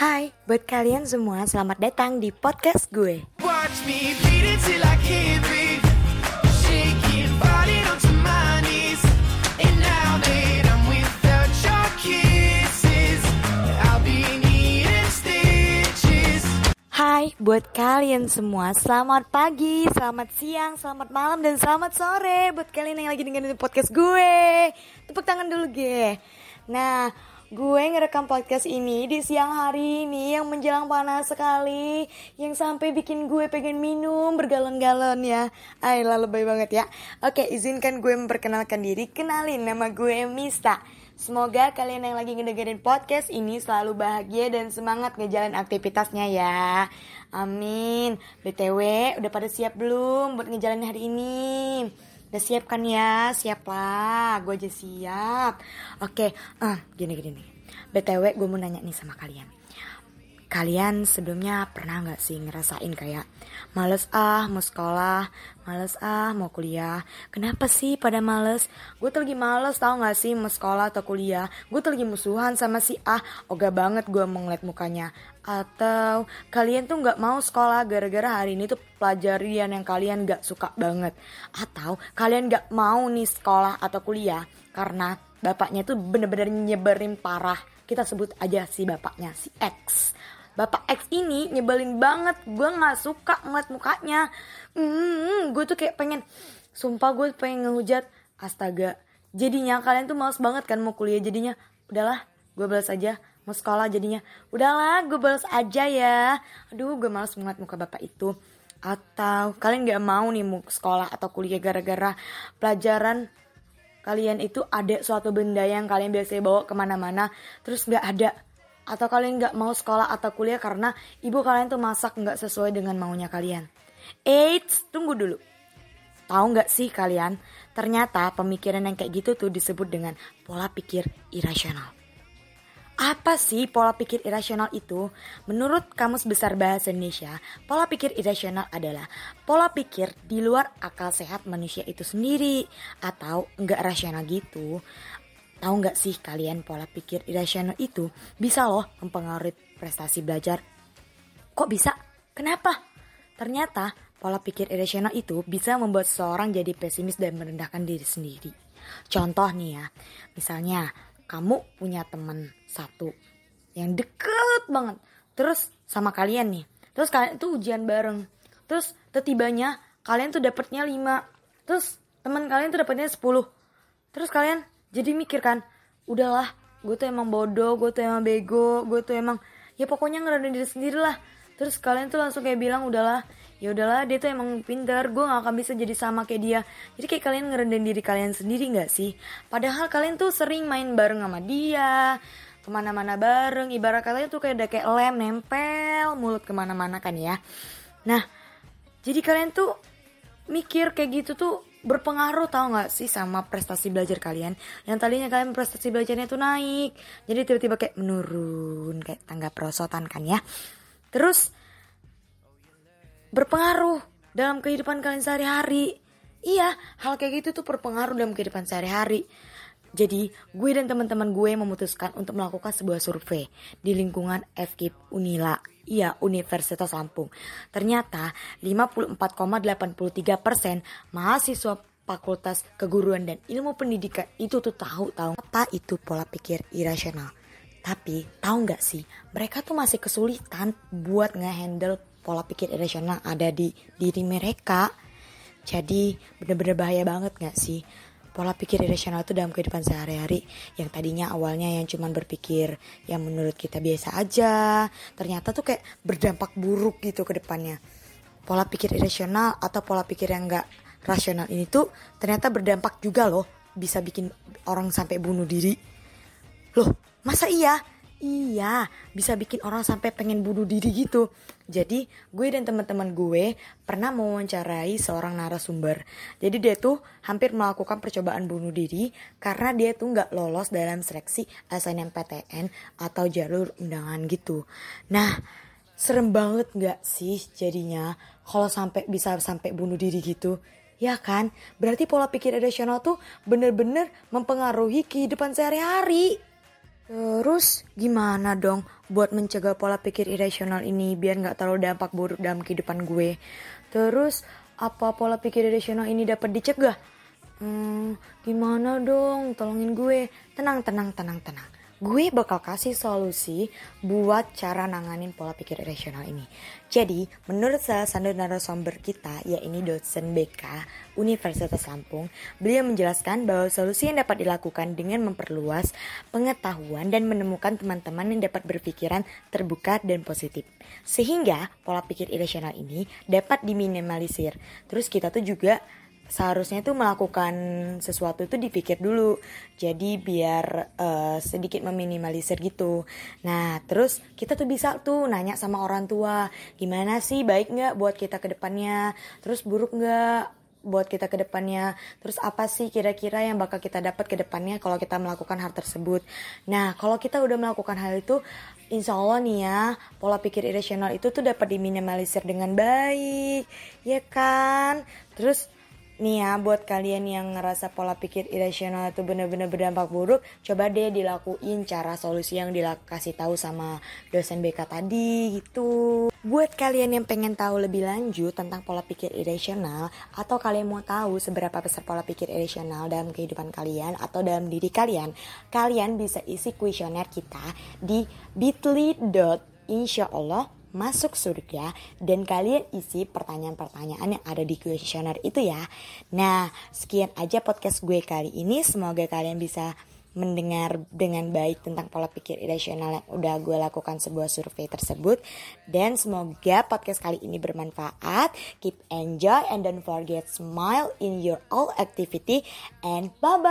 Hai, buat kalian semua selamat datang di podcast gue. Watch me beat it till I can't breathe. Shaking, falling onto my knees. And now that I'm without your kisses, I'll be needing stitches. Hai, buat kalian semua selamat pagi, selamat siang, selamat malam, dan selamat sore Buat kalian yang lagi dengerin podcast gue Tepuk tangan dulu gue Nah, gue ngerekam podcast ini di siang hari ini yang menjelang panas sekali Yang sampai bikin gue pengen minum bergalon-galon ya Ayolah lebay banget ya Oke, izinkan gue memperkenalkan diri Kenalin nama gue Mista Semoga kalian yang lagi ngedengerin podcast ini selalu bahagia dan semangat ngejalan aktivitasnya ya. Amin. BTW, udah pada siap belum buat ngejalanin hari ini? Udah siap kan ya? Siap lah, gue aja siap. Oke, eh gini gini nih. BTW, gue mau nanya nih sama kalian. Kalian sebelumnya pernah nggak sih ngerasain kayak males ah mau sekolah, males ah mau kuliah. Kenapa sih pada males? Gue tuh lagi males tau nggak sih mau sekolah atau kuliah. Gue tuh lagi musuhan sama si ah, oga banget gue mau ngeliat mukanya. Atau kalian tuh nggak mau sekolah gara-gara hari ini tuh pelajarian yang kalian nggak suka banget. Atau kalian nggak mau nih sekolah atau kuliah karena bapaknya tuh bener-bener nyeberin parah. Kita sebut aja si bapaknya, si X. Bapak X ini nyebelin banget. Gue gak suka ngeliat mukanya. Hmm, Gue tuh kayak pengen Sumpah gue pengen ngehujat. Astaga Jadinya kalian tuh males banget kan mau kuliah. Jadinya udahlah gue balas aja. Mau sekolah jadinya. Udahlah gue balas aja ya. Aduh gue males ngeliat muka bapak itu. Atau kalian gak mau nih mau sekolah atau kuliah gara-gara Pelajaran kalian itu ada suatu benda yang kalian biasanya bawa ke mana-mana Terus gak ada atau kalian nggak mau sekolah atau kuliah karena ibu kalian tuh masak nggak sesuai dengan maunya kalian. Eits, tunggu dulu. Tahu nggak sih kalian, ternyata pemikiran yang kayak gitu tuh disebut dengan pola pikir irasional. Apa sih pola pikir irasional itu? Menurut Kamus Besar Bahasa Indonesia, pola pikir irasional adalah pola pikir di luar akal sehat manusia itu sendiri atau enggak rasional gitu. Tahu nggak sih kalian pola pikir irasional itu bisa loh mempengaruhi prestasi belajar? Kok bisa? Kenapa? Ternyata pola pikir irasional itu bisa membuat seseorang jadi pesimis dan merendahkan diri sendiri. Contoh nih ya, misalnya kamu punya teman satu yang deket banget, terus sama kalian nih, terus kalian tuh ujian bareng, terus tetibanya kalian tuh dapetnya 5, terus teman kalian tuh dapetnya 10, terus kalian jadi mikir kan udahlah gue tuh emang bodoh gue tuh emang bego gue tuh emang ya pokoknya ngerendahin diri sendiri lah terus kalian tuh langsung kayak bilang udahlah ya udahlah dia tuh emang pinter gue gak akan bisa jadi sama kayak dia. Jadi kayak kalian ngerendahin diri kalian sendiri nggak sih? Padahal kalian tuh sering main bareng sama dia ke mana-mana bareng ibarat kalian tuh kayak udah kayak lem nempel mulut ke mana-mana kan ya. Nah jadi kalian tuh mikir kayak gitu tuh berpengaruh tau gak sih sama prestasi belajar kalian? Yang tadinya kalian prestasi belajarnya tuh naik jadi tiba-tiba kayak menurun kayak tangga perosotan kan ya. Terus berpengaruh dalam kehidupan kalian sehari-hari. Iya hal kayak gitu tuh berpengaruh dalam kehidupan sehari-hari jadi gue dan teman-teman gue memutuskan untuk melakukan sebuah survei di lingkungan FKIP Unila Iya, Universitas Lampung. Ternyata 54,83 persen mahasiswa Fakultas Keguruan dan Ilmu Pendidikan itu tuh tahu tahu apa itu pola pikir irasional. Tapi tahu nggak sih, mereka tuh masih kesulitan buat ngehandle pola pikir irasional ada di diri mereka. Jadi bener-bener bahaya banget nggak sih? Pola pikir irasional itu dalam kehidupan sehari-hari. Yang tadinya awalnya yang cuman berpikir yang menurut kita biasa aja. Ternyata tuh kayak berdampak buruk gitu ke depannya. Pola pikir irasional atau pola pikir yang enggak rasional ini tuh ternyata berdampak juga loh bisa bikin orang sampai bunuh diri. Loh masa iya Iya, bisa bikin orang sampai pengen bunuh diri gitu. Jadi, gue dan teman-teman gue pernah mewawancarai seorang narasumber. Jadi dia tuh hampir melakukan percobaan bunuh diri karena dia tuh nggak lolos dalam seleksi SNMPTN atau jalur undangan gitu. Nah, serem banget nggak sih jadinya kalau sampai bisa sampai bunuh diri gitu? Ya kan? Berarti pola pikir rasional tuh bener-bener mempengaruhi kehidupan sehari-hari. Terus gimana dong buat mencegah pola pikir irasional ini biar nggak terlalu dampak buruk dalam kehidupan gue? Terus apa pola pikir irasional ini dapat dicegah? Hmm, gimana dong? Tolongin gue. Tenang, tenang, tenang, tenang. Gue bakal kasih solusi buat cara nanganin pola pikir irasional ini. Jadi, menurut salah satu narasumber kita, yaitu dosen BK Universitas Lampung, beliau menjelaskan bahwa solusi yang dapat dilakukan dengan memperluas pengetahuan dan menemukan teman-teman yang dapat berpikiran terbuka dan positif. Sehingga pola pikir irasional ini dapat diminimalisir. Terus kita tuh juga seharusnya tuh melakukan sesuatu itu dipikir dulu. Jadi biar uh, sedikit meminimalisir gitu. Nah terus kita tuh bisa tuh nanya sama orang tua gimana sih baik nggak buat kita ke depannya? Terus buruk nggak buat kita ke depannya? Terus apa sih kira-kira yang bakal kita dapat ke depannya kalau kita melakukan hal tersebut? Nah kalau kita udah melakukan hal itu Insya Allah nih ya, pola pikir irasional itu tuh dapat diminimalisir dengan baik, ya kan? Terus Nih ya, buat kalian yang ngerasa pola pikir irasional itu benar-benar berdampak buruk, coba deh dilakuin cara solusi yang dikasih tahu sama dosen BK tadi gitu. Buat kalian yang pengen tahu lebih lanjut tentang pola pikir irasional atau kalian mau tahu seberapa besar pola pikir irasional dalam kehidupan kalian atau dalam diri kalian, kalian bisa isi kuesioner kita di bit.ly.insyaallah masuk surga dan kalian isi pertanyaan-pertanyaan yang ada di kuesioner itu ya. Nah, sekian aja podcast gue kali ini. Semoga kalian bisa mendengar dengan baik tentang pola pikir irasional yang udah gue lakukan sebuah survei tersebut dan semoga podcast kali ini bermanfaat keep enjoy and don't forget smile in your all activity and bye bye